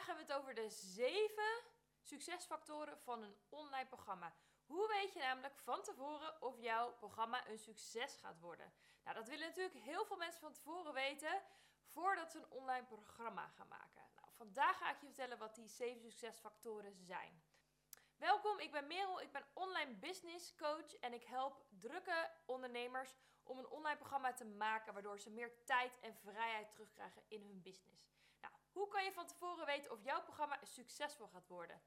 Vandaag hebben we het over de zeven succesfactoren van een online programma. Hoe weet je namelijk van tevoren of jouw programma een succes gaat worden? Nou, dat willen natuurlijk heel veel mensen van tevoren weten voordat ze een online programma gaan maken. Nou, vandaag ga ik je vertellen wat die zeven succesfactoren zijn. Welkom, ik ben Merel, ik ben online business coach en ik help drukke ondernemers om een online programma te maken waardoor ze meer tijd en vrijheid terugkrijgen in hun business. Hoe kan je van tevoren weten of jouw programma succesvol gaat worden?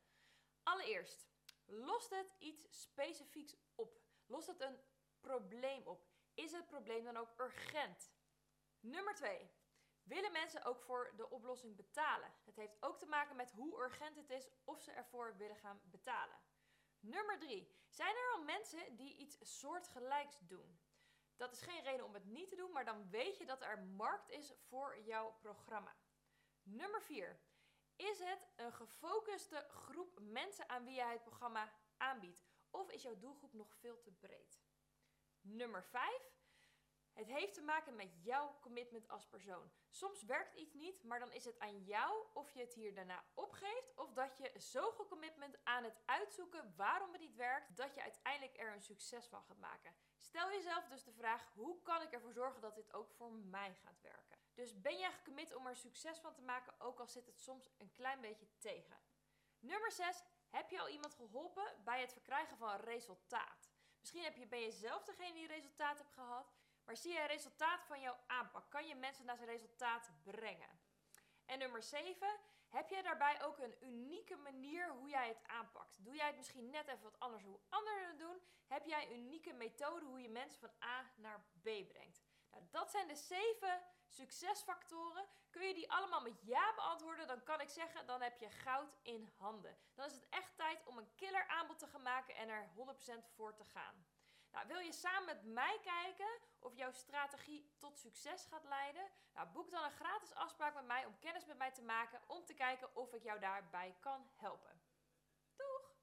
Allereerst, lost het iets specifieks op? Lost het een probleem op? Is het probleem dan ook urgent? Nummer 2. Willen mensen ook voor de oplossing betalen? Het heeft ook te maken met hoe urgent het is of ze ervoor willen gaan betalen. Nummer 3. Zijn er al mensen die iets soortgelijks doen? Dat is geen reden om het niet te doen, maar dan weet je dat er markt is voor jouw programma. Nummer 4. Is het een gefocuste groep mensen aan wie jij het programma aanbiedt? Of is jouw doelgroep nog veel te breed? Nummer 5. Het heeft te maken met jouw commitment als persoon. Soms werkt iets niet, maar dan is het aan jou of je het hier daarna opgeeft of dat je zo gecommitment aan het uitzoeken waarom het niet werkt, dat je uiteindelijk er een succes van gaat maken. Stel jezelf dus de vraag: hoe kan ik ervoor zorgen dat dit ook voor mij gaat werken? Dus ben jij gecommit om er succes van te maken, ook al zit het soms een klein beetje tegen. Nummer 6. Heb je al iemand geholpen bij het verkrijgen van resultaat? Misschien ben je zelf degene die resultaat hebt gehad. Maar zie je het resultaat van jouw aanpak? Kan je mensen naar zijn resultaat brengen? En nummer 7, heb jij daarbij ook een unieke manier hoe jij het aanpakt? Doe jij het misschien net even wat anders hoe anderen het doen? Heb jij een unieke methode hoe je mensen van A naar B brengt? Nou, dat zijn de zeven succesfactoren. Kun je die allemaal met ja beantwoorden, dan kan ik zeggen, dan heb je goud in handen. Dan is het echt tijd om een killer aanbod te gaan maken en er 100% voor te gaan. Nou, wil je samen met mij kijken of jouw strategie tot succes gaat leiden? Nou, boek dan een gratis afspraak met mij om kennis met mij te maken om te kijken of ik jou daarbij kan helpen. Doeg!